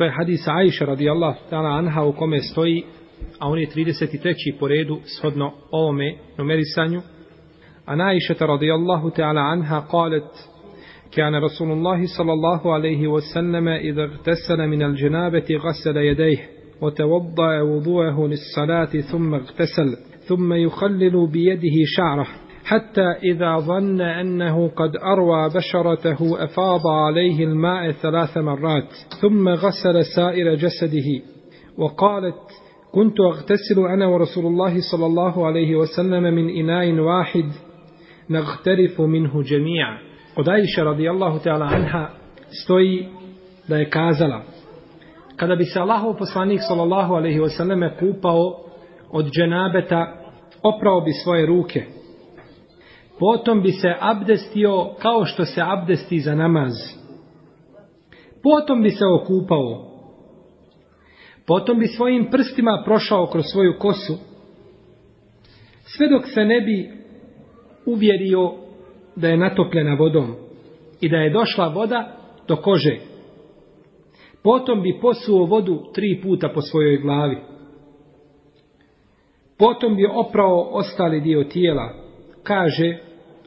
To je hadis Ajša radijallahu ta'ala anha u kome stoji, a on je 33. po redu shodno ovome numerisanju. A Najša radijallahu ta'ala anha qalet كان رسول الله صلى الله عليه وسلم إذا اغتسل من الجنابة غسل يديه وتوضأ وضوءه للصلاة ثم اغتسل ثم يخلل بيده شعره حتى إذا ظن أنه قد أروى بشرته أفاض عليه الماء ثلاث مرات ثم غسل سائر جسده وقالت كنت أغتسل أنا ورسول الله صلى الله عليه وسلم من إناء واحد نغترف منه جميعا قدائش رضي الله تعالى عنها استوي دا يكازل kada bi se Allahov poslanik sallallahu alejhi ve selleme kupao od dženabeta oprao potom bi se abdestio kao što se abdesti za namaz. Potom bi se okupao. Potom bi svojim prstima prošao kroz svoju kosu. Sve dok se ne bi uvjerio da je natopljena vodom i da je došla voda do kože. Potom bi posuo vodu tri puta po svojoj glavi. Potom bi oprao ostali dio tijela. Kaže,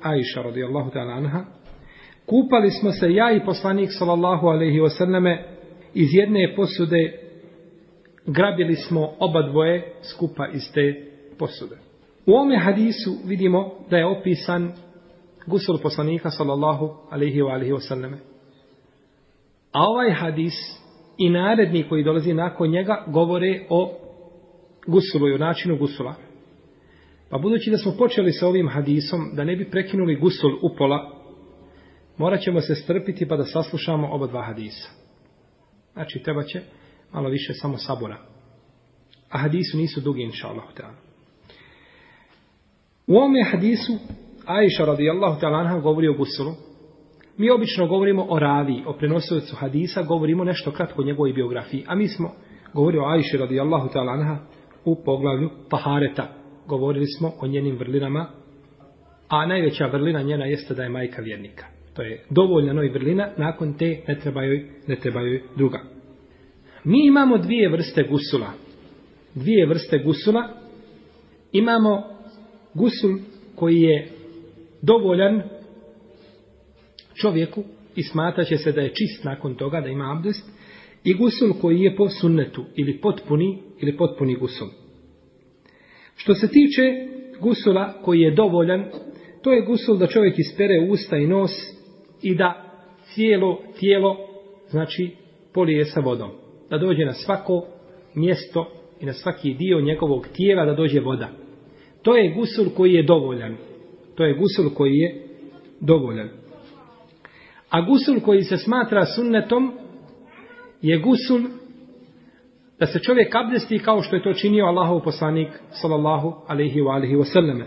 Aisha radijallahu ta'ala anha, kupali smo se ja i poslanik sallallahu alaihi wasallame iz jedne posude, grabili smo oba dvoje skupa iz te posude. U ome hadisu vidimo da je opisan gusul poslanika sallallahu alaihi wa alaihi wasallame. A ovaj hadis i naredni koji dolazi nakon njega govore o gusulu i o načinu gusula. Pa budući da smo počeli sa ovim hadisom, da ne bi prekinuli gusul upola, morat ćemo se strpiti pa da saslušamo oba dva hadisa. Znači, treba će malo više samo sabora. A hadisu nisu dugi, inša Allah. U ovom hadisu Aisha radijallahu ta'ala govori o gusulu. Mi obično govorimo o ravi, o prenosilcu hadisa, govorimo nešto kratko o njegovoj biografiji. A mi smo govorili o Aisha radijallahu ta'ala u poglavlju Tahareta. Tahareta govorili smo o njenim vrlinama, a najveća vrlina njena jeste da je majka vjernika. To je dovoljna noj vrlina, nakon te ne treba, joj, ne treba joj druga. Mi imamo dvije vrste gusula. Dvije vrste gusula. Imamo gusul koji je dovoljan čovjeku i smatra će se da je čist nakon toga da ima abdest i gusul koji je po sunnetu ili potpuni ili potpuni gusul. Što se tiče gusula koji je dovoljan, to je gusul da čovjek ispere usta i nos i da cijelo tijelo znači polije sa vodom. Da dođe na svako mjesto i na svaki dio njegovog tijela da dođe voda. To je gusul koji je dovoljan. To je gusul koji je dovoljan. A gusul koji se smatra sunnetom je gusul da se čovjek abdesti kao što je to činio Allahov poslanik sallallahu alaihi wa alihi wa sallame.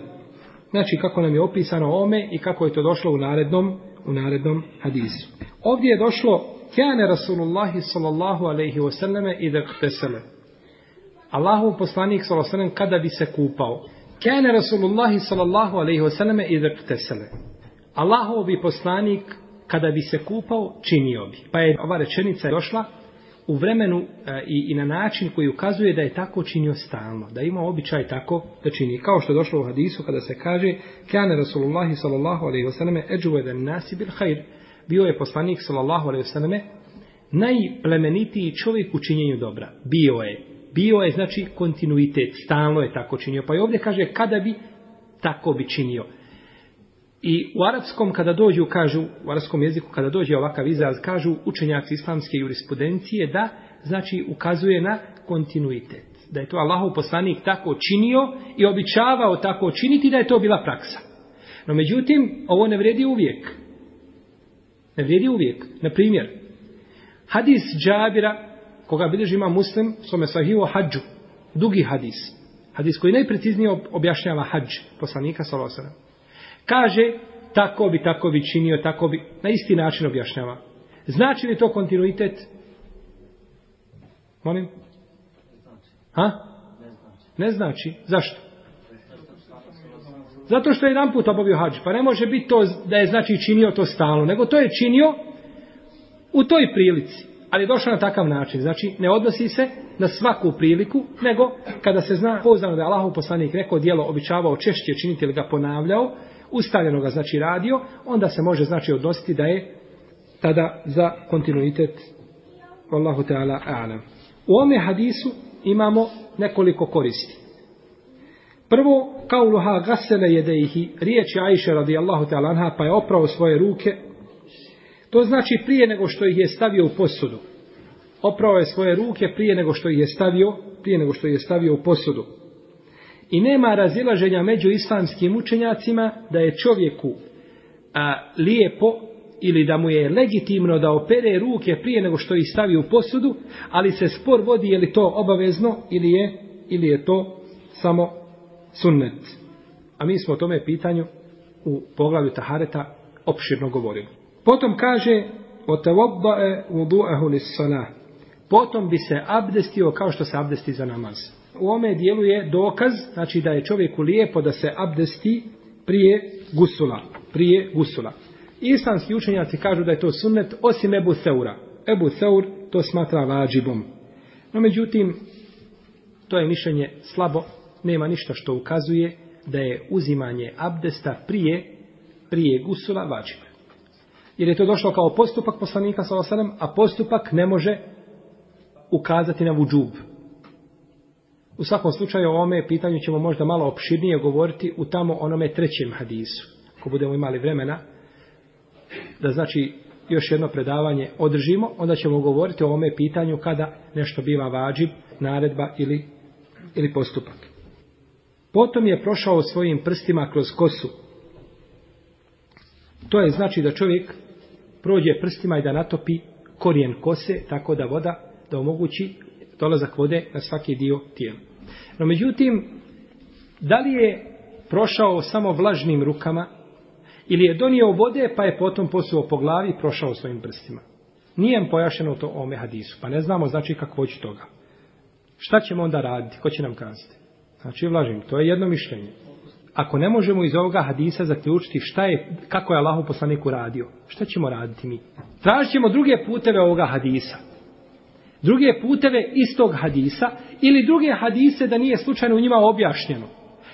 Znači kako nam je opisano ome i kako je to došlo u narednom, u narednom hadisu. Ovdje je došlo kjane Rasulullah sallallahu alaihi wa sallame i da kteseme. Allahov poslanik sallallahu alaihi wa kada bi se kupao. Kjane Rasulullah sallallahu alaihi wa sallame i da kteseme. Allahov bi poslanik kada bi se kupao činio bi. Pa je ova rečenica došla u vremenu e, i, i na način koji ukazuje da je tako činio stalno, da ima običaj tako da čini. Kao što je došlo u hadisu kada se kaže Kjane Rasulullahi sallallahu alaihi wasallam eđuve da nasi bil hajr, bio je poslanik sallallahu alaihi wasallam najplemenitiji čovjek u činjenju dobra. Bio je. Bio je znači kontinuitet, stalno je tako činio. Pa i ovdje kaže kada bi tako bi činio. I u arapskom kada dođu, kažu, u arapskom jeziku kada dođe ovakav izraz, kažu učenjaci islamske jurisprudencije da, znači, ukazuje na kontinuitet. Da je to Allahov poslanik tako činio i običavao tako činiti da je to bila praksa. No, međutim, ovo ne vredi uvijek. Ne vredi uvijek. Na primjer, hadis Džabira, koga bilježi ima muslim, svome sahivo hađu. Dugi hadis. Hadis koji najpreciznije objašnjava hađ poslanika, salosanem. Kaže, tako bi, tako bi činio, tako bi, na isti način objašnjava. Znači li to kontinuitet? Molim? Ha? Ne znači. Zašto? Zato što je jedan put obavio hađ, pa ne može biti to da je znači činio to stalno, nego to je činio u toj prilici. Ali je došao na takav način, znači ne odnosi se na svaku priliku, nego kada se zna poznano da je Allahov poslanik rekao dijelo običavao češće činiti ili ga ponavljao, ustavljeno ga znači radio, onda se može znači odnositi da je tada za kontinuitet Allahu Teala A'lam. U ome hadisu imamo nekoliko koristi. Prvo, kauluha gasele jedeihi, riječ je Aisha radijallahu ta'ala anha, pa je oprao svoje ruke. To znači prije nego što ih je stavio u posudu. Oprao je svoje ruke prije nego što ih je stavio, prije nego što ih je stavio u posudu i nema razilaženja među islamskim učenjacima da je čovjeku a, lijepo ili da mu je legitimno da opere ruke prije nego što ih stavi u posudu, ali se spor vodi je li to obavezno ili je, ili je to samo sunnet. A mi smo o tome pitanju u poglavlju Tahareta opširno govorili. Potom kaže Otevobbae vudu'ehu lissana. Potom bi se abdestio kao što se abdesti za namaz u ome dijelu je dokaz, znači da je čovjeku lijepo da se abdesti prije gusula. Prije gusula. Islamski učenjaci kažu da je to sunnet osim Ebu Seura. Ebu Seur to smatra vađibom. No međutim, to je mišljenje slabo, nema ništa što ukazuje da je uzimanje abdesta prije, prije gusula vađib. Jer je to došlo kao postupak poslanika, a postupak ne može ukazati na vudžubu. U svakom slučaju o ovome pitanju ćemo možda malo opširnije govoriti u tamo onome trećem hadisu. Ako budemo imali vremena da znači još jedno predavanje održimo, onda ćemo govoriti o ovome pitanju kada nešto biva vađib, naredba ili, ili postupak. Potom je prošao svojim prstima kroz kosu. To je znači da čovjek prođe prstima i da natopi korijen kose, tako da voda da omogući dolazak vode na svaki dio tijela. No međutim, da li je prošao samo vlažnim rukama ili je donio vode pa je potom posuo po glavi i prošao svojim prstima? Nije pojašeno to o mehadisu, pa ne znamo znači kako će toga. Šta ćemo onda raditi? Ko će nam kazati? Znači vlažim, to je jedno mišljenje. Ako ne možemo iz ovoga hadisa zaključiti šta je, kako je Allah u poslaniku radio, šta ćemo raditi mi? Tražit ćemo druge puteve ovoga hadisa druge puteve istog hadisa ili druge hadise da nije slučajno u njima objašnjeno.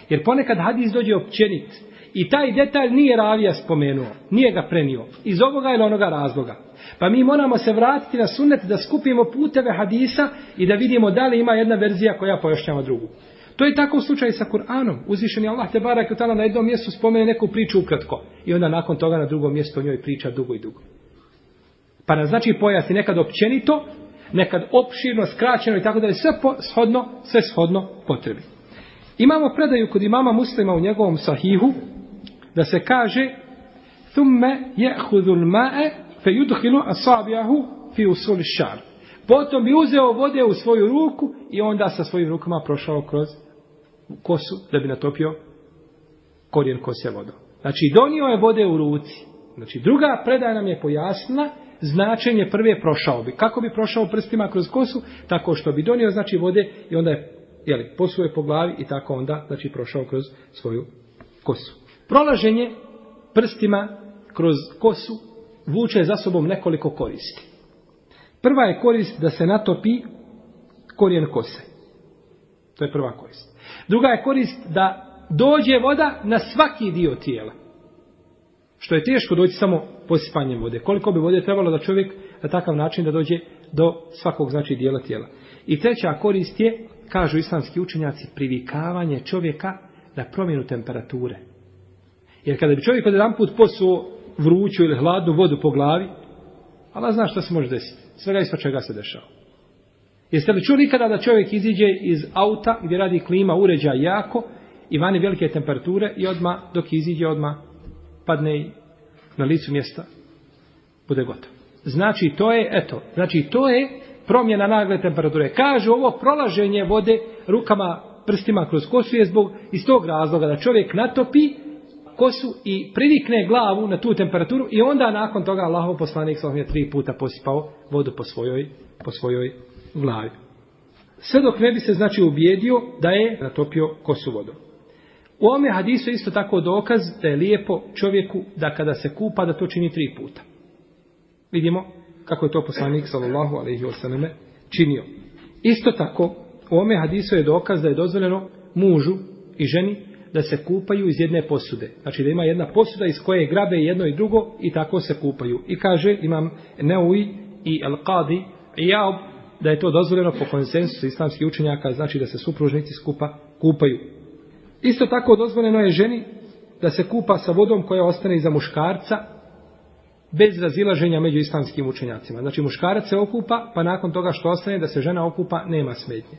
Jer ponekad hadis dođe općenit i taj detalj nije ravija spomenuo, nije ga prenio iz ovoga ili onoga razloga. Pa mi moramo se vratiti na sunnet da skupimo puteve hadisa i da vidimo da li ima jedna verzija koja pojašnjava drugu. To je tako u slučaju sa Kur'anom. Uzvišen je Allah te barak u na jednom mjestu spomene neku priču ukratko. I onda nakon toga na drugom mjestu o njoj priča dugo i dugo. Pa na znači pojasni nekad općenito, nekad opširno, skraćeno i tako da je sve po, shodno, sve shodno potrebi. Imamo predaju kod imama muslima u njegovom sahihu da se kaže thumme jehudhul ma'e fe yudhilu asabijahu fi usul šar. Potom bi uzeo vode u svoju ruku i onda sa svojim rukama prošao kroz kosu da bi natopio korijen kose vodom. Znači, donio je vode u ruci. Znači, druga predaja nam je pojasna značenje prve prošao bi. Kako bi prošao prstima kroz kosu? Tako što bi donio, znači, vode i onda je, jeli, posuje po glavi i tako onda, znači, prošao kroz svoju kosu. Prolaženje prstima kroz kosu vuče za sobom nekoliko koristi. Prva je korist da se natopi korijen kose. To je prva korist. Druga je korist da dođe voda na svaki dio tijela što je teško doći samo posipanjem vode. Koliko bi vode trebalo da čovjek na takav način da dođe do svakog znači dijela tijela. I treća korist je, kažu islamski učenjaci, privikavanje čovjeka na promjenu temperature. Jer kada bi čovjek od jedan put posuo vruću ili hladnu vodu po glavi, ali zna što se može desiti. Svega i svačega se dešava. Jeste li čuli kada da čovjek iziđe iz auta gdje radi klima uređa jako i vani velike temperature i odma dok iziđe odma padne i na licu mjesta bude gotovo. Znači to je, eto, znači to je promjena nagle temperature. Kažu ovo prolaženje vode rukama, prstima kroz kosu je zbog iz tog razloga da čovjek natopi kosu i privikne glavu na tu temperaturu i onda nakon toga Allahov poslanik sa je tri puta posipao vodu po svojoj, po svojoj glavi. Sve dok ne bi se znači ubijedio da je natopio kosu vodom. U ovome hadisu je isto tako dokaz da je lijepo čovjeku da kada se kupa da to čini tri puta. Vidimo kako je to poslanik sallallahu alaihi wasallam činio. Isto tako u ovome hadisu je dokaz da je dozvoljeno mužu i ženi da se kupaju iz jedne posude. Znači da ima jedna posuda iz koje grabe jedno i drugo i tako se kupaju. I kaže imam Neuj i El Qadi i ja da je to dozvoljeno po konsensusu islamskih učenjaka, znači da se supružnici skupa kupaju. Isto tako dozvoljeno je ženi da se kupa sa vodom koja ostane iza muškarca bez razilaženja među islamskim učenjacima. Znači muškarac se okupa, pa nakon toga što ostane da se žena okupa, nema smetnje.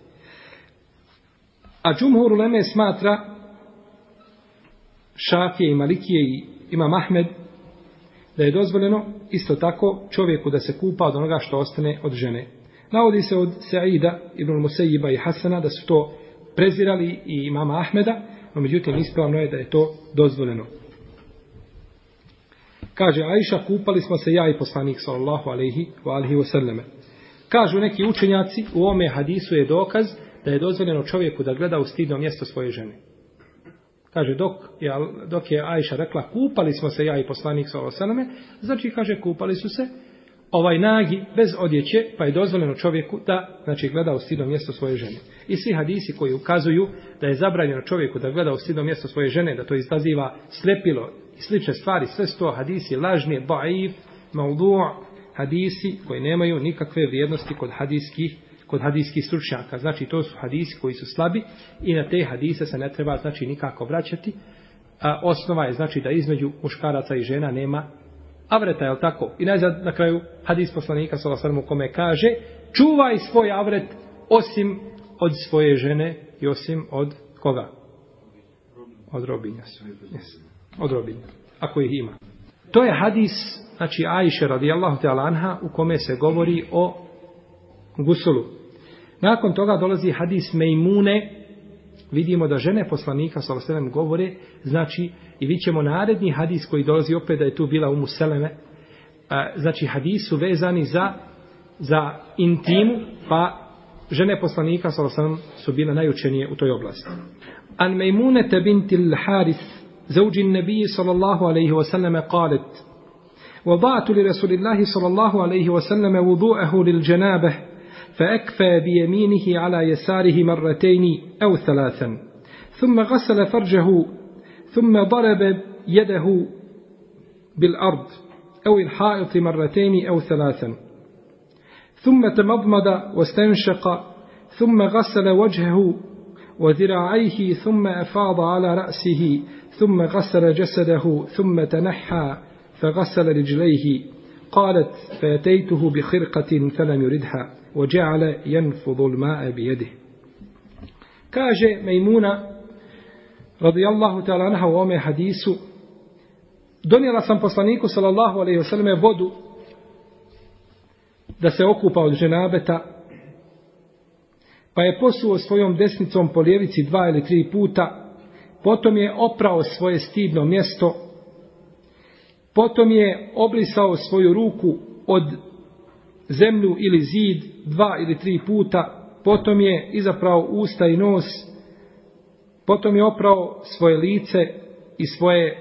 A Džumhur Leme smatra Šafije i Malikije i ima Mahmed da je dozvoljeno isto tako čovjeku da se kupa od onoga što ostane od žene. Navodi se od Saida, Ibn Musejiba i Hasana da su to prezirali i imama Ahmeda, a međutim ispravno je da je to dozvoljeno. Kaže Aisha, kupali smo se ja i poslanik sallallahu alaihi wa alihi wa sallame. Kažu neki učenjaci, u ome hadisu je dokaz da je dozvoljeno čovjeku da gleda u stidno mjesto svoje žene. Kaže, dok je, dok je Aisha rekla, kupali smo se ja i poslanik sallallahu alaihi wa sallame, znači, kaže, kupali su se, ovaj nagi bez odjeće, pa je dozvoljeno čovjeku da znači, gleda u stidno mjesto svoje žene. I svi hadisi koji ukazuju da je zabranjeno čovjeku da gleda u stidno mjesto svoje žene, da to izaziva slepilo i slične stvari, sve sto hadisi lažni, baif, maudu' hadisi koji nemaju nikakve vrijednosti kod hadiskih kod hadijskih stručnjaka. Znači, to su hadisi koji su slabi i na te hadise se ne treba znači nikako vraćati. A, osnova je znači da između muškaraca i žena nema avreta, jel tako? I najzad na kraju hadis poslanika sa vasarmu kome kaže čuvaj svoj avret osim od svoje žene i osim od koga? Od robinja. Yes. Od robinja. Ako ih ima. To je hadis, znači Ajše radijallahu te alanha u kome se govori o gusulu. Nakon toga dolazi hadis Mejmune, vidimo da žene poslanika sallallahu govore znači i vidimo naredni hadis koji dolazi opet da je tu bila umu seleme a, znači hadisu vezani za za intimu pa žene poslanika sallallahu su bile najučenije u toj oblasti an maymunah bint al haris zawj an nabiy sallallahu alayhi wa sallam qalat وضعت لرسول الله صلى الله عليه وسلم وضوءه للجنابه فأكفى بيمينه على يساره مرتين أو ثلاثا ثم غسل فرجه ثم ضرب يده بالأرض أو الحائط مرتين أو ثلاثا ثم تمضمض واستنشق ثم غسل وجهه وذراعيه ثم أفاض على رأسه ثم غسل جسده ثم تنحى فغسل رجليه قالت فأتيته بخرقة فلم يردها وجعل ينفض الماء بيده كاجة ميمونة رضي الله تعالى عنها وامي حديث دنيا لسان فصلانيكو صلى الله عليه وسلم بودو da se okupa od ženabeta, pa je posuo svojom desnicom po lijevici dva ili tri puta, potom je oprao svoje stidno mjesto Potom je obrisao svoju ruku od zemlju ili zid dva ili tri puta. Potom je izaprao usta i nos. Potom je oprao svoje lice i svoje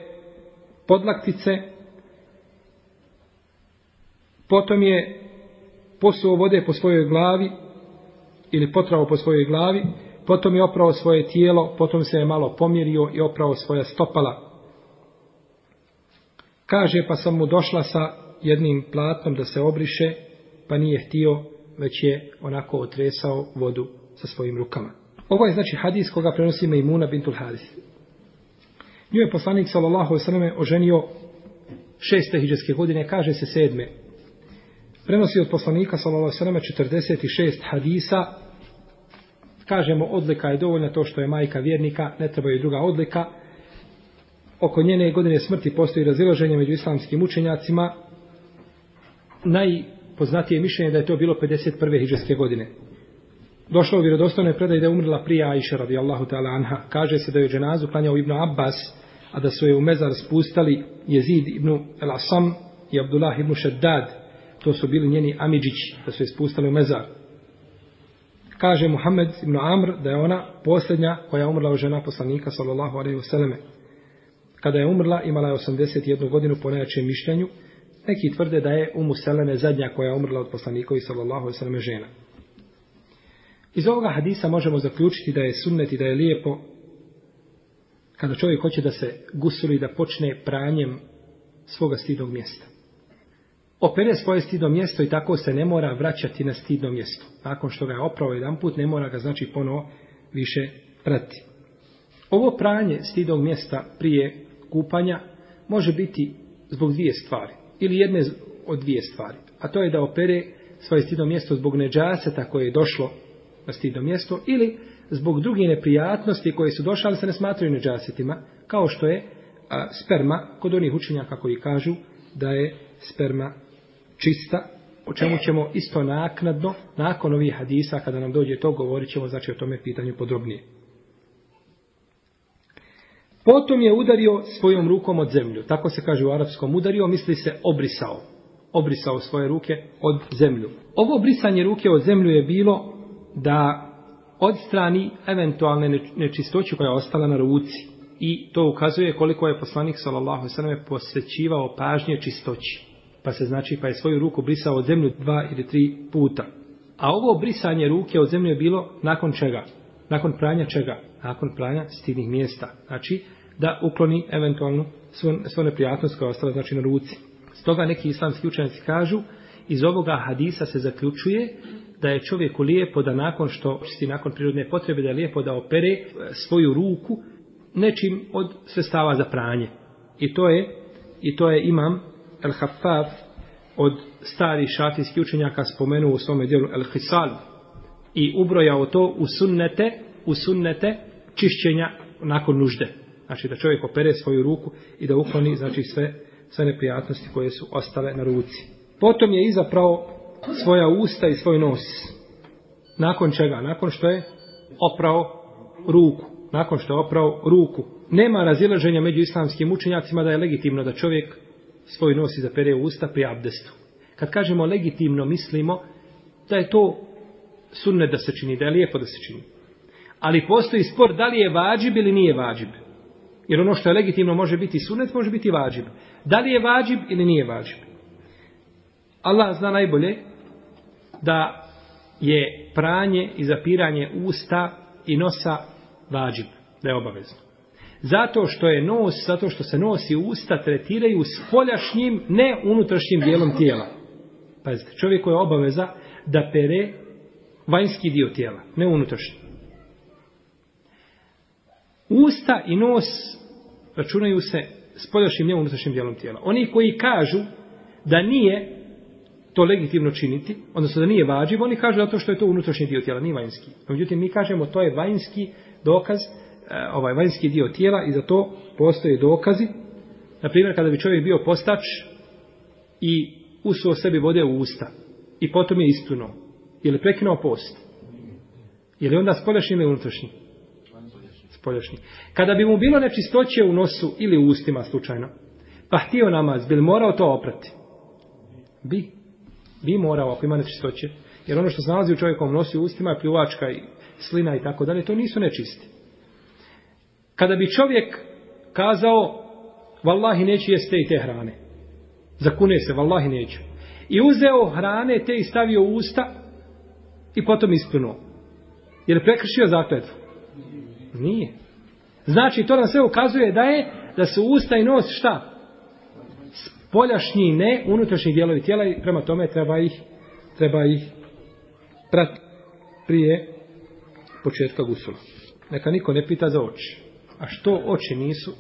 podlaktice. Potom je posuo vode po svojoj glavi ili potrao po svojoj glavi. Potom je oprao svoje tijelo, potom se je malo pomjerio i oprao svoja stopala. Kaže, pa sam mu došla sa jednim platnom da se obriše, pa nije htio, već je onako otresao vodu sa svojim rukama. Ovo je znači hadis koga prenosi Mejmuna bintul Haris. Nju je poslanik sallallahu sallam oženio šeste hiđarske godine, kaže se sedme. Prenosi od poslanika sallallahu sallam 46 hadisa. Kažemo, odlika je dovoljna to što je majka vjernika, ne treba joj druga odlika oko njene godine smrti postoji razilaženje među islamskim učenjacima. Najpoznatije mišljenje da je to bilo 51. hiđarske godine. Došlo u vjerodostavnoj predaj da je umrla prija Aisha radijallahu ta'ala anha. Kaže se da je dženazu klanjao Ibnu Abbas, a da su je u mezar spustali jezid Ibnu El-Asam i Abdullah Ibnu Shaddad. To su bili njeni amidžići, da su je spustali u mezar. Kaže Muhammed Ibnu Amr da je ona posljednja koja je umrla u žena poslanika sallallahu alaihi wasallam. Kada je umrla, imala je 81 godinu po najjačem mišljenju. Neki tvrde da je umu selene zadnja koja je umrla od poslanikovi sallallahu alaihi sallam žena. Iz ovoga hadisa možemo zaključiti da je sunnet i da je lijepo kada čovjek hoće da se gusuli da počne pranjem svoga stidnog mjesta. Opere svoje stidno mjesto i tako se ne mora vraćati na stidno mjesto. Nakon što ga je opravo jedan put, ne mora ga znači ponovo više prati. Ovo pranje stidnog mjesta prije kupanja može biti zbog dvije stvari ili jedne od dvije stvari. A to je da opere svoje stidno mjesto zbog neđaseta koje je došlo na stidno mjesto ili zbog drugih neprijatnosti koje su došle, ali se ne smatraju neđasetima, kao što je a, sperma kod onih učenja, kako i kažu, da je sperma čista, o čemu ćemo isto naknadno, nakon ovih hadisa, kada nam dođe to, govorit ćemo znači, o tome pitanju podrobnije. Potom je udario svojom rukom od zemlju. Tako se kaže u arapskom udario, misli se obrisao. Obrisao svoje ruke od zemlju. Ovo brisanje ruke od zemlju je bilo da odstrani eventualne nečistoću koja je ostala na ruci. I to ukazuje koliko je poslanik sallallahu alejhi ve posvećivao pažnje čistoći. Pa se znači pa je svoju ruku brisao od zemlju dva ili tri puta. A ovo brisanje ruke od zemlje je bilo nakon čega? Nakon pranja čega? Nakon pranja stidnih mjesta. Znači, da ukloni eventualno svoju neprijatnost koja je ostala znači, na ruci. Stoga neki islamski učenjaci kažu, iz ovoga hadisa se zaključuje da je čovjeku lijepo da nakon što čisti nakon prirodne potrebe, da je lijepo da opere e, svoju ruku nečim od sredstava za pranje. I to je, i to je imam El Hafaf od starih šafijskih učenjaka spomenuo u svome dijelu El Hisalu i ubrojao to u sunnete, u sunnete čišćenja nakon nužde. Znači da čovjek opere svoju ruku i da ukloni znači sve, sve neprijatnosti koje su ostale na ruci. Potom je izaprao svoja usta i svoj nos. Nakon čega? Nakon što je oprao ruku. Nakon što je oprao ruku. Nema razilaženja među islamskim učenjacima da je legitimno da čovjek svoj nos izapere u usta pri abdestu. Kad kažemo legitimno, mislimo da je to sunne da se čini, da je lijepo da se čini. Ali postoji spor da li je vađib ili nije vađib. Jer ono što je legitimno može biti sunnet, može biti vađib. Da li je vađib ili nije vađib. Allah zna najbolje da je pranje i zapiranje usta i nosa vađib. Da je obavezno. Zato što je nos, zato što se nosi usta tretiraju s poljašnjim, ne unutrašnjim dijelom tijela. Pazite, čovjeku je obaveza da pere vanjski dio tijela, ne unutrašnji. Usta i nos računaju se s poljašnjim neunutrašnjim dijelom tijela. Oni koji kažu da nije to legitimno činiti, odnosno da nije vađiv, oni kažu zato što je to unutrašnji dio tijela, nije vanjski. Međutim, mi kažemo to je vanjski dokaz, eh, ovaj vanjski dio tijela i za to postoje dokazi. Na primjer, kada bi čovjek bio postač i usuo sebi vode u usta i potom je ispljuno, Je li prekinao post? Je li onda spoljašnji ili unutrašnji? Spoljašnji. Kada bi mu bilo nečistoće u nosu ili u ustima slučajno, pa htio namaz, bi li morao to oprati? Bi. Bi morao ako ima nečistoće. Jer ono što se nalazi u čovjekom nosu i ustima je pljuvačka i slina i tako dalje, to nisu nečisti. Kada bi čovjek kazao, vallahi neću jesti te i te hrane. Zakune se, vallahi neću. I uzeo hrane te i stavio u usta, i potom ispunuo. Je li prekršio zakletvu? Nije. Znači, to nam sve ukazuje da je da se usta i nos šta? Spoljašnji, ne, unutrašnji dijelovi tijela i prema tome treba ih treba ih prati prije početka gusula. Neka niko ne pita za oči. A što oči nisu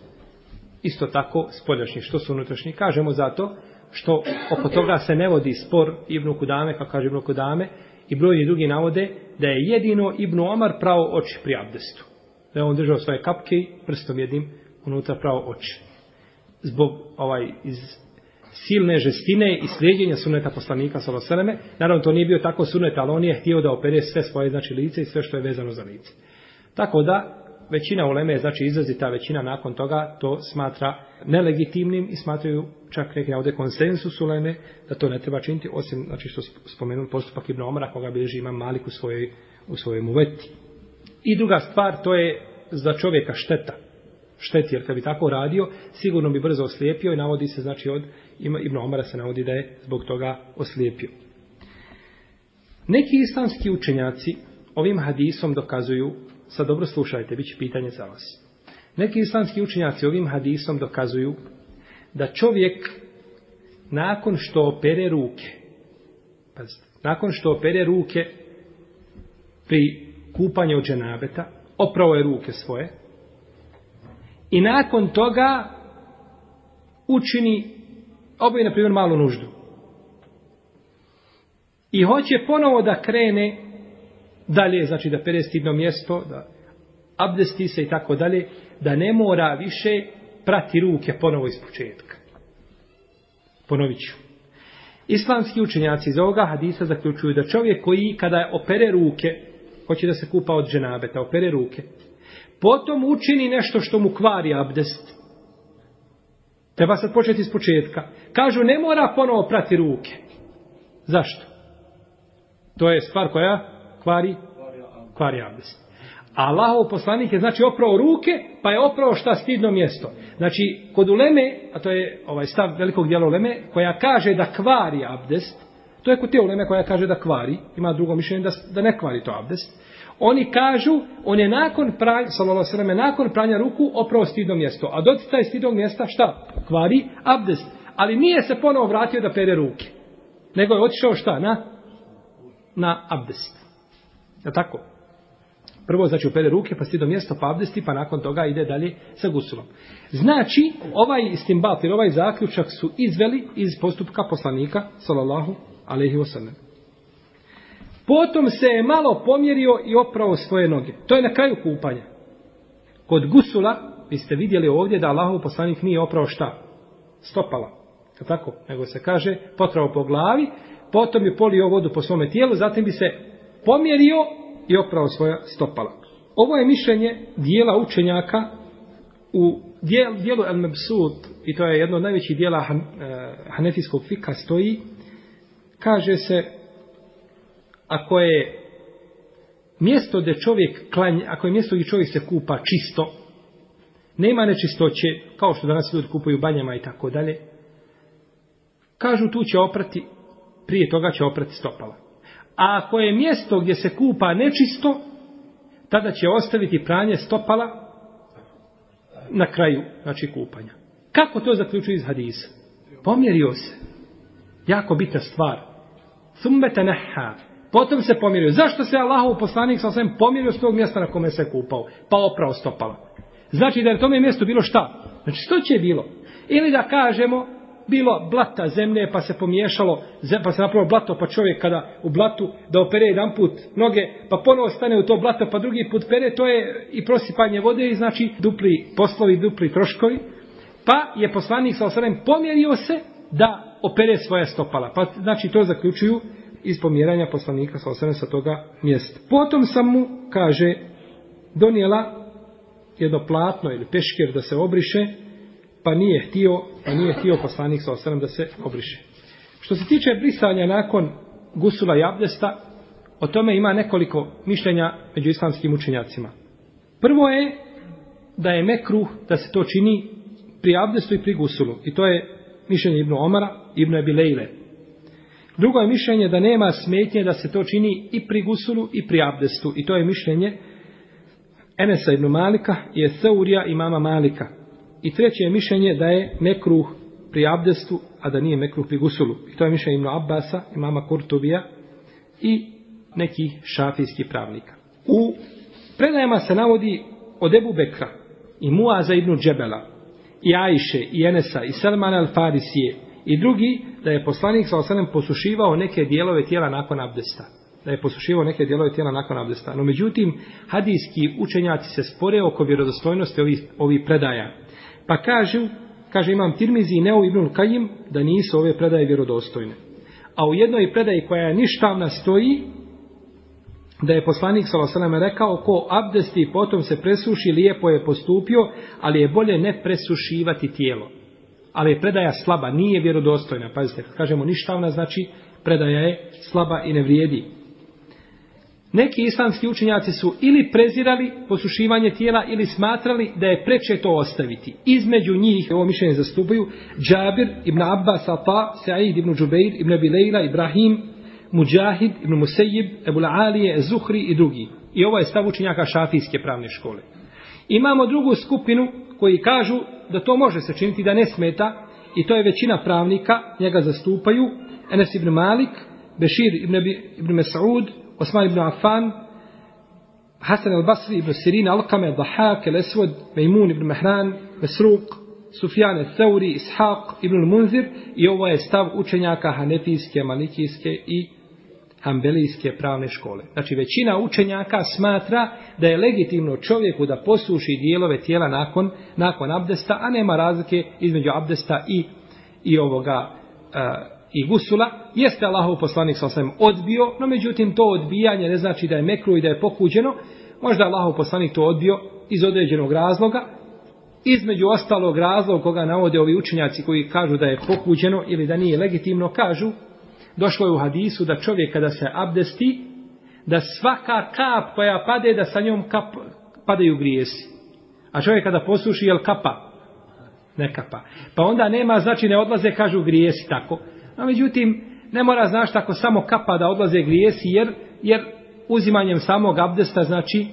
isto tako spoljašnji? Što su unutrašnji? Kažemo zato što oko toga se ne vodi spor Ibnu Kudame, kako pa kaže Ibnu Kudame, i brojni drugi navode da je jedino Ibnu Omar pravo oči pri abdestu. Da je on držao svoje kapke prstom jednim unutra pravo oči. Zbog ovaj iz silne žestine i slijedjenja suneta poslanika Saloseleme, naravno to nije bio tako sunet, ali on je htio da opere sve svoje znači lice i sve što je vezano za lice. Tako da, većina uleme, znači izrazita većina nakon toga, to smatra nelegitimnim i smatraju čak neki navode konsensus uleme, da to ne treba činiti, osim znači, što spomenuli postupak Ibn Omara, koga bilježi ima malik u svojoj u svojem uveti. I druga stvar, to je za čovjeka šteta. Šteti, jer kad bi tako radio, sigurno bi brzo oslijepio i navodi se, znači, od Ibn Omara se navodi da je zbog toga oslijepio. Neki islamski učenjaci ovim hadisom dokazuju Sad dobro slušajte, bit će pitanje za vas. Neki islamski učenjaci ovim hadisom dokazuju da čovjek nakon što opere ruke, pazite, nakon što opere ruke pri kupanju od dženabeta, oprao je ruke svoje, i nakon toga učini obavi, na primjer, malu nuždu. I hoće ponovo da krene dalje, znači da pere stidno mjesto, da abdesti se i tako dalje, da ne mora više prati ruke ponovo iz početka. Ponovit ću. Islamski učenjaci iz ovoga hadisa zaključuju da čovjek koji kada opere ruke, hoće da se kupa od ženabeta, opere ruke, potom učini nešto što mu kvari abdest. Treba sad početi iz početka. Kažu, ne mora ponovo prati ruke. Zašto? To je stvar koja kvari, kvari abdest. A Allahov poslanik je znači oprao ruke, pa je oprao šta stidno mjesto. Znači, kod uleme, a to je ovaj stav velikog dijela uleme, koja kaže da kvari abdest, to je kod te uleme koja kaže da kvari, ima drugo mišljenje da, da ne kvari to abdest, oni kažu, on je nakon pranja, salalala sveme, nakon pranja ruku oprao stidno mjesto. A doti taj stidno mjesta, šta? Kvari abdest. Ali nije se ponovo vratio da pere ruke. Nego je otišao šta? Na, na abdest. Je tako? Prvo znači upere ruke, pa si do mjesta, pa abdesti, pa nakon toga ide dalje sa gusulom. Znači, ovaj istimbat ili ovaj zaključak su izveli iz postupka poslanika, salallahu alaihi wasallam. Potom se je malo pomjerio i opravo svoje noge. To je na kraju kupanja. Kod gusula, vi ste vidjeli ovdje da Allahov poslanik nije oprao šta? Stopala. Tako, nego se kaže, potrao po glavi, potom je polio vodu po svome tijelu, zatim bi se pomjerio i oprao svoja stopala. Ovo je mišljenje dijela učenjaka u dijel, dijelu El Mebsud, i to je jedno od najvećih dijela han, e, hanefijskog fika, stoji, kaže se, ako je mjesto gdje čovjek klanje, ako je mjesto gdje čovjek se kupa čisto, nema nečistoće, kao što danas ljudi kupaju banjama i tako dalje, kažu tu će oprati, prije toga će oprati stopala a ako je mjesto gdje se kupa nečisto, tada će ostaviti pranje stopala na kraju, znači kupanja. Kako to zaključuje iz hadisa? Pomjerio se. Jako bitna stvar. Thumbeta neha. Potom se pomjerio. Zašto se Allahov poslanik sa osvijem pomjerio s tog mjesta na kome se kupao? Pa oprao stopala. Znači da je tome mjestu bilo šta? Znači što će bilo? Ili da kažemo, bilo blata zemlje pa se pomiješalo, pa se napravilo blato, pa čovjek kada u blatu da opere jedan put noge, pa ponovo stane u to blato, pa drugi put pere, to je i prosipanje vode i znači dupli poslovi, dupli troškovi. Pa je poslanik sa osrem pomjerio se da opere svoje stopala. Pa znači to zaključuju iz pomjeranja poslanika sa osrem sa toga mjesta. Potom sam mu, kaže, donijela jedno platno ili peškir da se obriše, pa nije htio, pa nije htio poslanik sa osrem da se obriše. Što se tiče brisanja nakon gusula i abdesta, o tome ima nekoliko mišljenja među islamskim učenjacima. Prvo je da je mekruh da se to čini pri abdestu i pri gusulu. I to je mišljenje Ibnu Omara, Ibnu Ebilejle. Drugo je mišljenje da nema smetnje da se to čini i pri gusulu i pri abdestu. I to je mišljenje Enesa Ibnu Malika i Eseurija imama Malika. I treće je mišljenje da je mekruh pri abdestu, a da nije mekruh pri gusulu. I to je mišljenje Ibn Abbasa, imama Kurtubija i nekih šafijskih pravnika. U predajama se navodi od Ebu Bekra i Muaza ibn Džebela i Ajše i Enesa i Salman al-Farisije i drugi da je poslanik sa osanem posušivao neke dijelove tijela nakon abdesta. Da je posušivao neke dijelove tijela nakon abdesta. No međutim, hadijski učenjaci se spore oko vjerodostojnosti ovih, ovih predaja. Pa kaže, kaže imam Tirmizi i Neo Ibnul Kajim da nisu ove predaje vjerodostojne. A u jednoj predaji koja je ništavna stoji, da je poslanik Salosaleme rekao ko abdesti potom se presuši, lijepo je postupio, ali je bolje ne presušivati tijelo. Ali je predaja slaba, nije vjerodostojna. Pazite, kad kažemo ništavna, znači predaja je slaba i ne vrijedi. Neki islamski učenjaci su ili prezirali posušivanje tijela ili smatrali da je preče to ostaviti. Između njih, ovo mišljenje zastupaju, Džabir, Ibn Abbas, Ata, Sa'id, Ibn Džubeir, Ibn Abi Leila, Ibrahim, Mujahid, Ibn Musejib, Ebu Alije, Zuhri i drugi. I ovo je stav učenjaka šafijske pravne škole. Imamo drugu skupinu koji kažu da to može se činiti da ne smeta i to je većina pravnika njega zastupaju Enes ibn Malik, Bešir ibn, ibn Mesaud, Osman ibn Affan, Hasan al-Basri ibn Sirin, Alkame, Dahak, Al-Eswad, Mejmun ibn Mehran, Mesruq, Sufjan al-Thawri, Ishaq ibn al-Munzir i ovo je stav učenjaka Hanefijske, Malikijske i Hanbelijske pravne škole. Znači većina učenjaka smatra da je legitimno čovjeku da posluši dijelove tijela nakon, nakon abdesta, a nema razlike između abdesta i, i ovoga uh, i gusula, jeste Allahov poslanik sa osvijem odbio, no međutim to odbijanje ne znači da je mekru i da je pokuđeno, možda je Allahov poslanik to odbio iz određenog razloga, između ostalog razlog koga navode ovi učenjaci koji kažu da je pokuđeno ili da nije legitimno, kažu, došlo je u hadisu da čovjek kada se abdesti, da svaka kap koja pade, da sa njom kap, padaju grijesi. A čovjek kada posuši, jel kapa? Ne kapa. Pa onda nema, znači ne odlaze, kažu grijesi tako. No, međutim, ne mora znaš tako samo kapa da odlaze grijesi, jer, jer uzimanjem samog abdesta, znači,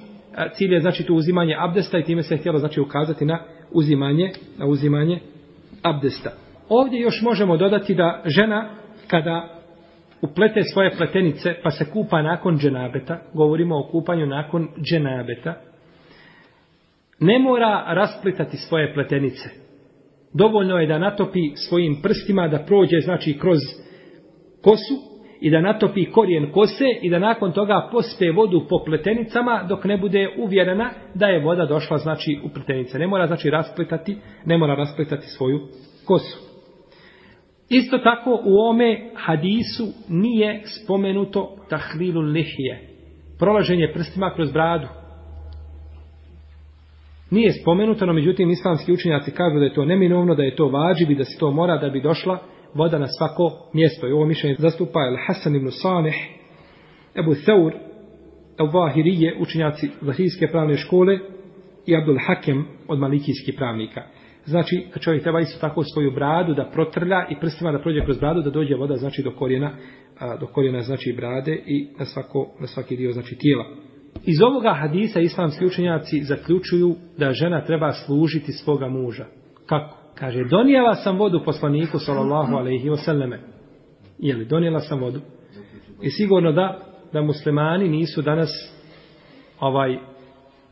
cilj je znači to uzimanje abdesta i time se je htjelo znači ukazati na uzimanje, na uzimanje abdesta. Ovdje još možemo dodati da žena kada uplete svoje pletenice pa se kupa nakon dženabeta, govorimo o kupanju nakon dženabeta, ne mora raspletati svoje pletenice dovoljno je da natopi svojim prstima da prođe znači kroz kosu i da natopi korijen kose i da nakon toga pospe vodu po pletenicama dok ne bude uvjerena da je voda došla znači u pletenice. Ne mora znači raspletati, ne mora raspletati svoju kosu. Isto tako u ome hadisu nije spomenuto tahlilu lihije. Prolaženje prstima kroz bradu. Nije spomenuto, no međutim islamski učenjaci kažu da je to neminovno, da je to vađib i da se to mora da bi došla voda na svako mjesto. I ovo mišljenje zastupa El Hasan ibn Saneh, Ebu Thaur, El Vahirije, učenjaci Vahirijske pravne škole i Abdul Hakem od Malikijskih pravnika. Znači, čovjek treba isto tako svoju bradu da protrlja i prstima da prođe kroz bradu da dođe voda znači do korijena, do korijena znači brade i na, svako, na svaki dio znači tijela. Iz ovoga hadisa islamski učenjaci zaključuju da žena treba služiti svoga muža. Kako? Kaže, donijela sam vodu poslaniku, salallahu alaihi wasallame. Je li donijela sam vodu? I sigurno da, da muslimani nisu danas ovaj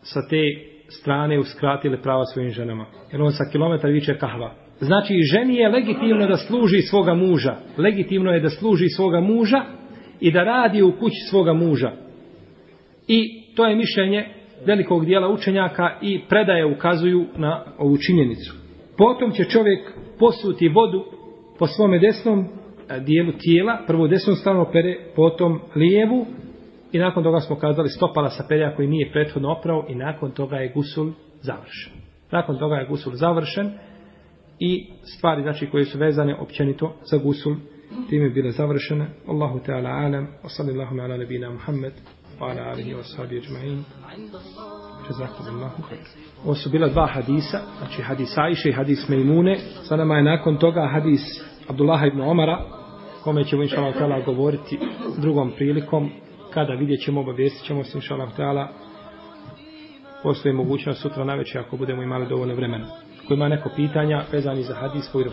sa te strane uskratile prava svojim ženama. Jer on sa kilometar viče kahva. Znači, ženi je legitimno da služi svoga muža. Legitimno je da služi svoga muža i da radi u kući svoga muža. I to je mišljenje velikog dijela učenjaka i predaje ukazuju na ovu činjenicu. Potom će čovjek posuti vodu po svome desnom e, dijelu tijela, prvo desnom stranu pere, potom lijevu i nakon toga smo kazali stopala sa perja koji nije prethodno oprao i nakon toga je gusul završen. Nakon toga je gusul završen i stvari znači koje su vezane općenito za gusul time bile završene. Allahu Teala alam, wa sallallahu ala nebina Muhammed, وعلى آله وصحبه أجمعين جزاكم الله خير Ovo su bila dva hadisa, znači hadis Ajše i hadis Mejmune. Sa nama je nakon toga hadis Abdullaha ibn Omara, kome ćemo inša Allah govoriti drugom prilikom. Kada vidjet ćemo, obavijestit ćemo se inša Allah postoji mogućnost sutra na večer ako budemo imali dovoljno vremena. ko ima neko pitanja vezani za hadis koji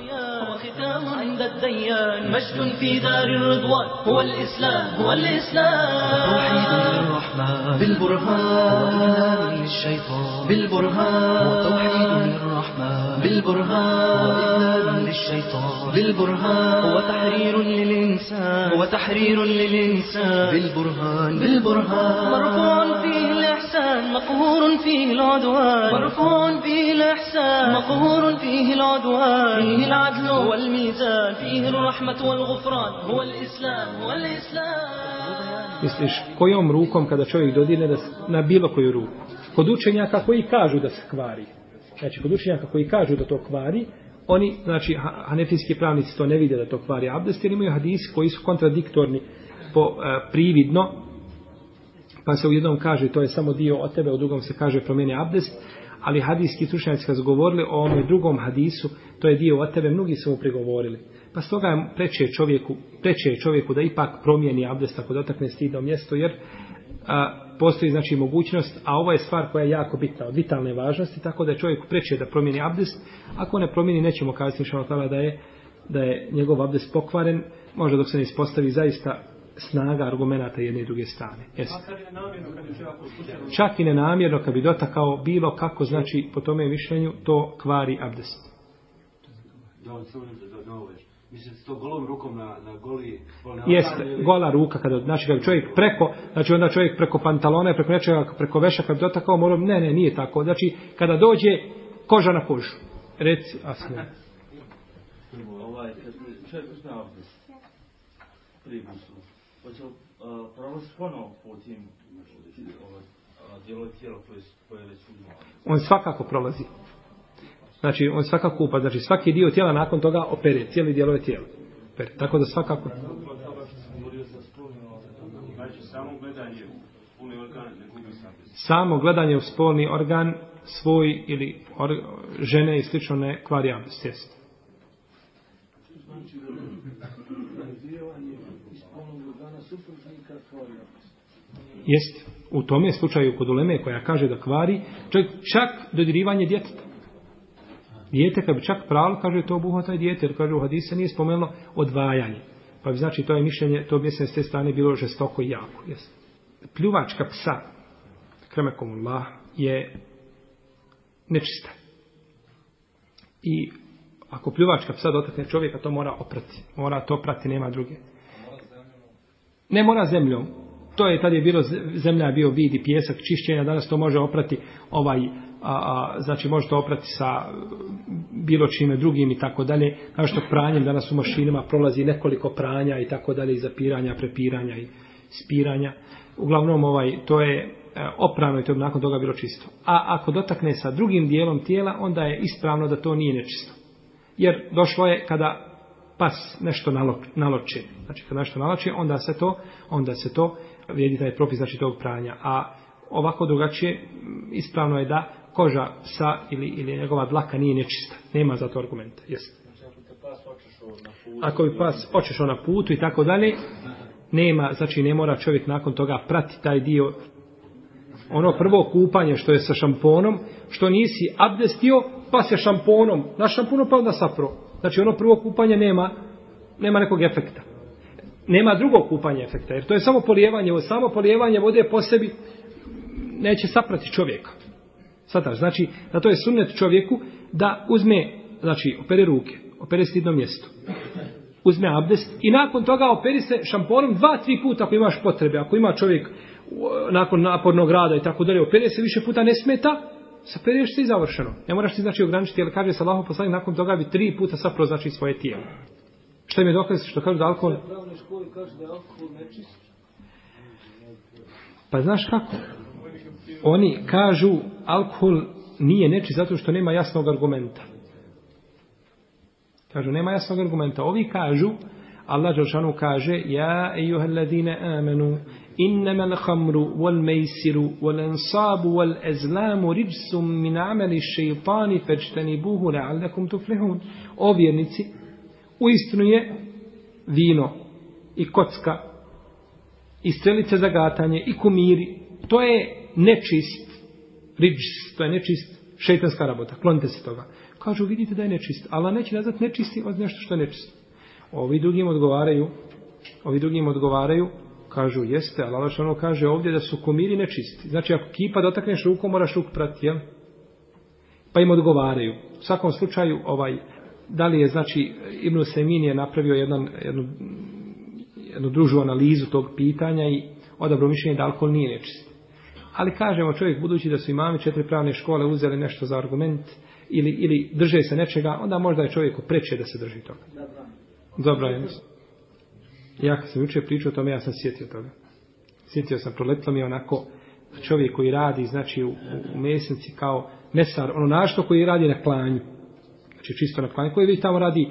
وختام عند الديان مجد في دار الرضوان هو الإسلام هو الإسلام توحيد للرحمن بالبرهان للشيطان بالبرهان للرحمن بالبرهان للشيطان بالبرهان وتحرير للإنسان وتحرير للإنسان بالبرهان بالبرهان مرفوع في الإيمان مقهور فيه العدوان مرفوع فيه الإحسان مقهور فيه العدوان فيه العدل والميزان فيه الرحمة والغفران هو الإسلام والإسلام Misliš, kojom rukom kada čovjek dodirne da na bilo koju ruku? Kod učenjaka koji kažu da se kvari. Znači, kod učenjaka koji kažu da to kvari, oni, znači, hanefijski pravnici to ne vide da to kvari abdest, jer imaju hadisi koji su kontradiktorni po, a, e, prividno, pa se u jednom kaže to je samo dio od tebe, u drugom se kaže promijeni abdest, ali hadijski slušajci kad su govorili o ovom drugom hadisu, to je dio od tebe, mnogi su mu prigovorili. Pa stoga je preče čovjeku, preče čovjeku da ipak promijeni abdest ako dotakne stidno mjesto, jer a, postoji znači mogućnost, a ovo je stvar koja je jako bitna, od vitalne važnosti, tako da je čovjek preče da promijeni abdest, ako ne promijeni nećemo kazati šalotala da je da je njegov abdest pokvaren, možda dok se ne ispostavi zaista snaga argumenta jedne i druge strane. Je Čak i nenamjerno kad bi dotakao bilo kako znači po tome mišljenju to kvari abdest. Da on se da to golom rukom na, na goli... Na Jeste, gola ruka, kada, znači kada čovjek preko, znači onda čovjek preko pantalona, preko nečega, preko veša, kada bi dotakao, moram, ne, ne, nije tako. Znači, kada dođe, koža na kožu. Reci, a sve. Ovaj, čovjek uzme abdest. Primusu hoće uh, e, prolaziti ponovno po tim ono, dijelom tijela koje, koje je već udmao? On svakako prolazi. Znači, on svakako upa. Znači, svaki dio tijela nakon toga opere. Cijeli dijelove tijela. Opere. Tako da svakako... Znači, samo gledanje Samo gledanje u spolni organ svoj ili or, žene i slično ne kvari abdest. jest u tome slučaju kod uleme koja kaže da kvari čovjek čak dodirivanje djeteta. Dijete kad bi čak pralo, kaže to obuhvata i dijete, jer kaže u hadise nije spomenulo odvajanje. Pa bi znači to je mišljenje, to bi se s te strane bilo žestoko i jako. Jest. Pljuvačka psa, kremekom Allah, je nečista. I ako pljuvačka psa dotakne čovjeka, to mora oprati. Mora to prati, nema druge. Ne mora zemljom. To je tada je bilo zemlja bio vid i pjesak čišćenja, danas to može oprati ovaj a, a, znači možete oprati sa bilo čime drugim i tako dalje. Kao što pranjem danas u mašinama prolazi nekoliko pranja i tako dalje, zapiranja, prepiranja i spiranja. Uglavnom ovaj to je e, oprano i to je nakon toga bilo čisto. A ako dotakne sa drugim dijelom tijela, onda je ispravno da to nije nečisto. Jer došlo je kada pas nešto nalo, naloče. Znači kada nešto naloče, onda se to, onda se to vrijedi taj propis znači tog pranja. A ovako drugačije mm, ispravno je da koža psa ili, ili njegova dlaka nije nečista. Nema za to argumenta. Jest. Ako bi pas očešao na putu i tako dalje, nema, znači ne mora čovjek nakon toga prati taj dio ono prvo kupanje što je sa šamponom, što nisi abdestio, pa se šamponom, na šamponu pa onda sapro. Znači ono prvo kupanje nema, nema nekog efekta nema drugog kupanja efekta, jer to je samo polijevanje, ovo samo polijevanje vode po sebi neće saprati čovjeka. Sada, znači, na to je sunnet čovjeku da uzme, znači, opere ruke, opere stidno mjesto, uzme abdest i nakon toga operi se šamponom dva, tri puta ako imaš potrebe, ako ima čovjek nakon napornog rada i tako dalje, opere se više puta, ne smeta, sa periješ se i završeno. Ne moraš ti znači ograničiti, jer kaže se Allah poslani, nakon toga bi tri puta sapro znači svoje tijelo. Šta mi je dokaz što kažu da alkohol... Kaže da alkohol pa znaš kako? Oni kažu alkohol nije nečist zato što nema jasnog argumenta. Kažu nema jasnog argumenta. Ovi kažu, Allah Đelšanu kaže Ja, ejuhel ladine amenu, innama l'hamru wal mejsiru wal ansabu wal ezlamu ribsum min ameli šeitani fečteni buhu la'allakum tuflehun. O vjernici, u istinu je vino i kocka i strelice za gatanje i kumiri. To je nečist. Ridžis, to je nečist. Šeitanska rabota, klonite se toga. Kažu, vidite da je nečist. Allah neće nazvat nečisti od nešto što je nečist. Ovi drugi im odgovaraju, ovi drugi im odgovaraju, kažu, jeste, ali Allah što ono kaže ovdje da su kumiri nečisti. Znači, ako kipa dotakneš ruku, moraš ruku prati, jel? Pa im odgovaraju. U svakom slučaju, ovaj, uh, da li je, znači, Ibn Semin je napravio jedan, jednu, jednu družu analizu tog pitanja i odabro mišljenje da alkohol nije nečist. Ali kažemo čovjek, budući da su imami četiri pravne škole uzeli nešto za argument ili, ili drže se nečega, onda možda je čovjeku preče da se drži toga. Dobro, je. Ja kad sam jučer pričao o tome, ja sam sjetio toga. Sjetio sam, proletlo mi je onako čovjek koji radi, znači, u, u mesnici kao mesar, ono našto koji radi na klanju. Znači čisto na klanje. Koji već tamo radi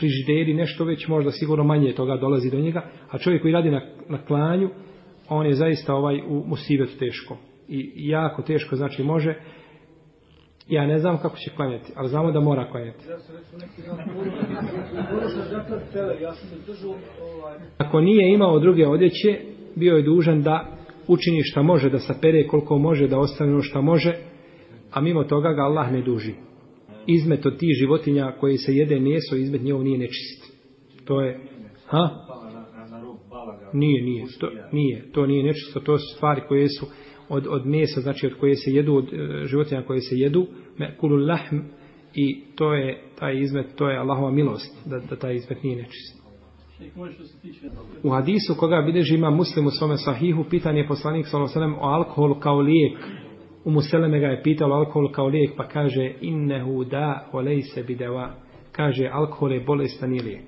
frižideri, nešto već možda sigurno manje toga dolazi do njega. A čovjek koji radi na, na klanju, on je zaista ovaj u musivetu teško. I jako teško znači može. Ja ne znam kako će klanjati, ali znamo da mora klanjati. Ako nije imao druge odjeće, bio je dužan da učini šta može, da sapere koliko može, da ostane ono šta može, a mimo toga ga Allah ne duži izmet od tih životinja koje se jede mjeso, izmet njevo nije nečist. To je... Ha? Nije, nije. To, nije. to nije nečisto. To su stvari koje su od, od mjesa, znači od koje se jedu, od e, životinja koje se jedu. Kulu lahm i to je taj izmet, to je Allahova milost da, da taj izmet nije nečist. U hadisu koga bideži ima muslim u svome sahihu, pitan je poslanik s.a.v. o alkoholu kao lijek Umu Seleme ga je pitalo alkohol kao lijek, pa kaže innehu da olejse bideva. Kaže, alkohol je bolestan i lijek.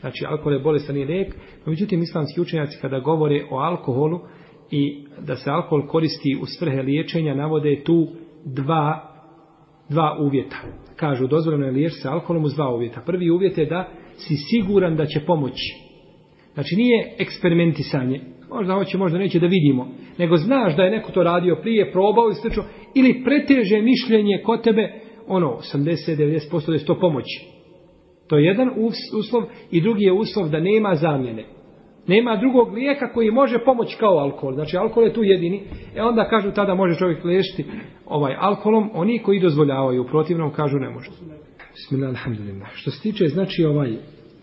Znači, alkohol je bolestan i lijek. Međutim, islamski učenjaci kada govore o alkoholu i da se alkohol koristi u svrhe liječenja, navode tu dva, dva uvjeta. Kažu, dozvoljeno je liješ se alkoholom uz dva uvjeta. Prvi uvjet je da si siguran da će pomoći. Znači, nije eksperimentisanje, Možda hoće, možda neće da vidimo. Nego znaš da je neko to radio prije, probao i sl. Ili preteže mišljenje kod tebe, ono, 80-90% da je to pomoći. To je jedan uslov i drugi je uslov da nema zamjene. Nema drugog lijeka koji može pomoći kao alkohol. Znači, alkohol je tu jedini. E onda kažu, tada može čovjek liješiti ovaj alkoholom. Oni koji dozvoljavaju, protivnom kažu, ne može. Bismillah, alhamdulillah. Što se tiče, znači, ovaj,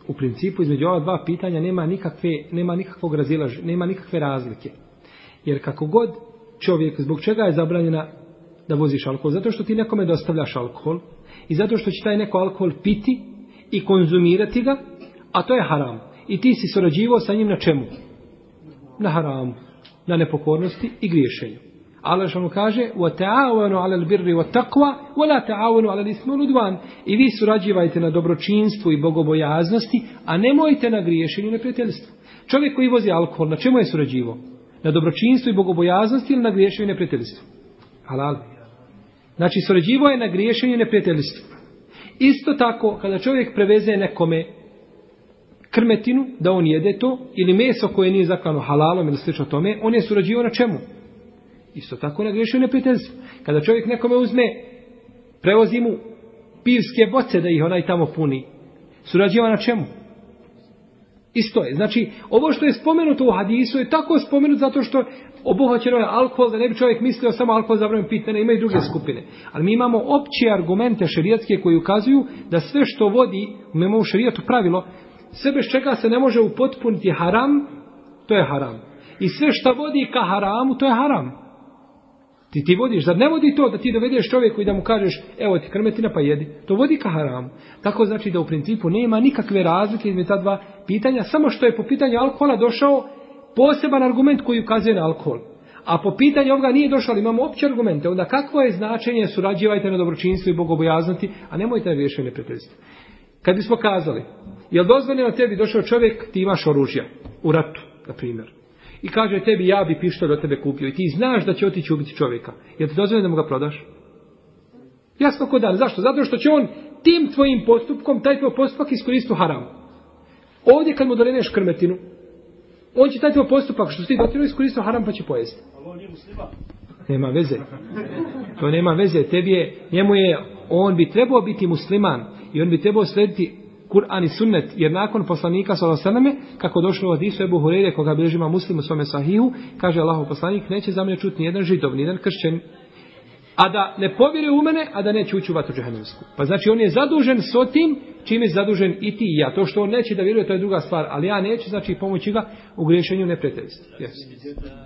u principu između ova dva pitanja nema nikakve nema nikakvog razila nema nikakve razlike. Jer kako god čovjek zbog čega je zabranjena da voziš alkohol zato što ti nekome dostavljaš alkohol i zato što će taj neko alkohol piti i konzumirati ga, a to je haram. I ti si surađivao sa njim na čemu? Na haramu, na nepokornosti i griješenju. Allah što mu kaže وَتَعَوَنُوا عَلَى الْبِرِّ وَتَقْوَ وَلَا تَعَوَنُوا عَلَى الْإِسْمُ وَلُدْوَانُ I vi surađivajte na dobročinstvu i bogobojaznosti, a nemojte na griješenju i na prijateljstvu. Čovjek koji vozi alkohol, na čemu je surađivo? Na dobročinstvu i bogobojaznosti ili na griješenju i na prijateljstvu? Halal. Znači, surađivo je na griješenju i na prijateljstvu. Isto tako, kada čovjek preveze nekome krmetinu, da on jede to, ili meso koje nije zaklano halalom ili slično tome, on je surađivo na čemu? isto tako ne griješio neprijateljstvo. Kada čovjek nekome uzme, prevozi mu pivske boce da ih onaj tamo puni, surađiva na čemu? Isto je. Znači, ovo što je spomenuto u hadisu je tako spomenuto zato što obuhvaćeno je alkohol, da ne bi čovjek mislio samo alkohol za vremen pitanja, ima i druge skupine. Ali mi imamo opće argumente šerijatske koji ukazuju da sve što vodi, u memovu šerijatu pravilo, sve bez čega se ne može upotpuniti haram, to je haram. I sve što vodi ka haramu, to je haram. Ti ti vodiš, zar ne vodi to da ti dovedeš čovjeku i da mu kažeš, evo ti krmetina pa jedi. To vodi ka haramu. Tako znači da u principu nema nikakve razlike između ta dva pitanja, samo što je po pitanju alkohola došao poseban argument koji ukazuje na alkohol. A po pitanju ovoga nije došao, ali imamo opće argumente. Onda kako je značenje surađivajte na dobročinstvu i bogobojaznati, a nemojte na vješanje pretrziti. Kad bismo kazali, je li dozvoljeno tebi došao čovjek, ti imaš oružja u ratu, na primjer i kaže tebi ja bi pištolj od tebe kupio i ti znaš da će otići ubiti čovjeka. Jer ti dozvoljeno da mu ga prodaš? Jasno ko dan. Zašto? Zato što će on tim tvojim postupkom, taj tvoj postupak iskoristiti u haram. Ovdje kad mu doreneš krmetinu, on će taj tvoj postupak što ti dotinu iskoristiti u haram pa će pojesti. Ali on je musliman. Nema veze. To nema veze. Tebi je, njemu je, on bi trebao biti musliman i on bi trebao slediti Kur'an i sunnet, jer nakon poslanika sa osaname, kako došlo u Adisu Ebu Hureyre, koga bilježima muslimu svome sahihu, kaže Allaho poslanik, neće za mene čuti nijedan židov, nijedan kršćan, a da ne povjeri u mene, a da neće ući u vatru džahenevsku. Pa znači on je zadužen s tim, čim je zadužen i ti i ja. To što on neće da vjeruje, to je druga stvar, ali ja neću, znači pomoći ga u griješenju neprijateljstva. Yes.